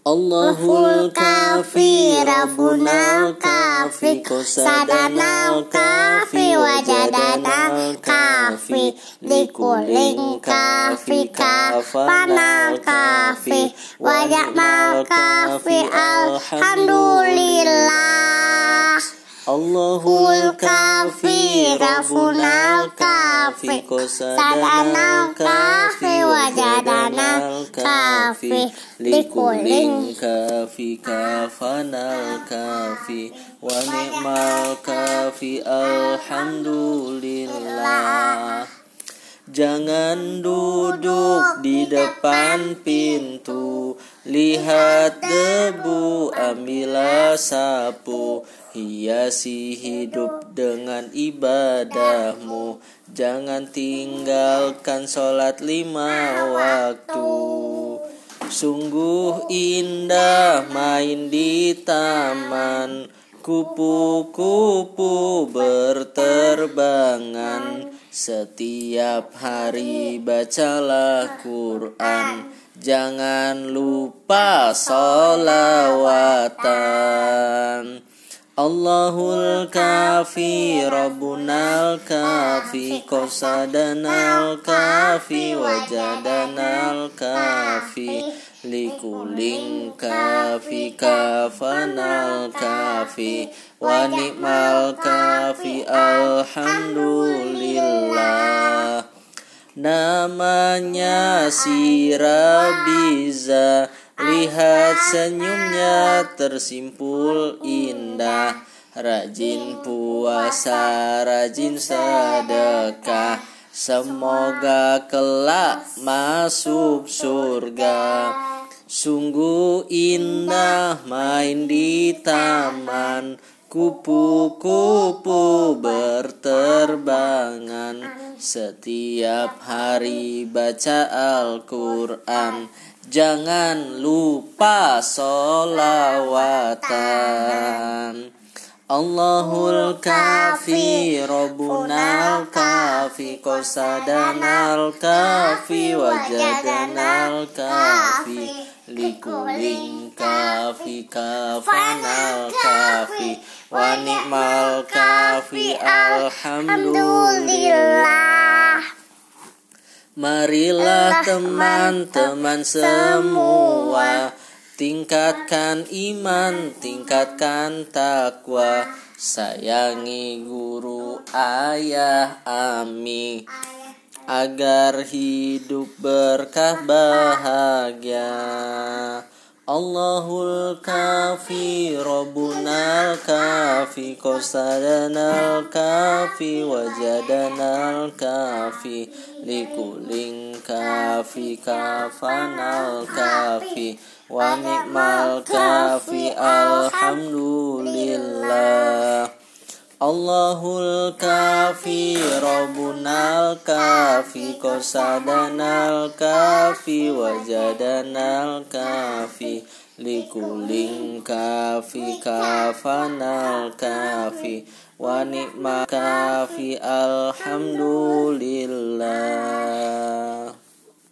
Allahul kafi Rabbunal kafi Sadanal kafi Wajadanal kafi Likuling kafi Kafanal kafi Wajakmal kafi Alhamdulillah. Allahul kafi Rabbunal kafi Sadanal kafi Kafi Likuling kafi kafanal kafi Wa ni'mal kafi Alhamdulillah. Jangan duduk di depan pintu Lihat debu ambillah sapu. Hiasi hidup dengan ibadahmu. Jangan tinggalkan sholat lima waktu. Sungguh indah main di taman. Kupu-kupu berterbangan. Setiap hari bacalah Quran Jangan lupa solawatan Allahul kafi Rabbunal kafi Qasadanal kafi Wajadanal kafi Likuling kafi Kafanal kafi Wa ni'mal kafi Alhamdulillah Namanya si Rabiza. Lihat senyumnya tersimpul indah. Rajin puasa, rajin sedekah. Semoga kelak masuk surga. Sungguh indah main di taman Kupu-kupu berterbangan. Setiap hari baca Al-Quran. Jangan lupa solawatan Allahul kafi Rabbunal kafi Qasadanal kafi Wajadanal kafi Likuling kafi Kafanal kafi Wa ni'mal kafi Alhamdulillah. Marilah teman-teman semua Tingkatkan iman, tingkatkan takwa. Sayangi guru ayah ami Agar hidup berkah bahagia. Allahul kafi Rabbunal kafi Qasadanal kafi Wajadanal kafi Likuling kafi Kafanal kafi Wa ni'mal kafi Alhamdulillah Allahul kafi Rabbunal kafi Qasadanal kafi Wajadanal kafi Likuling kafi Kafanal kafi Wa ni'mal kafi Alhamdulillah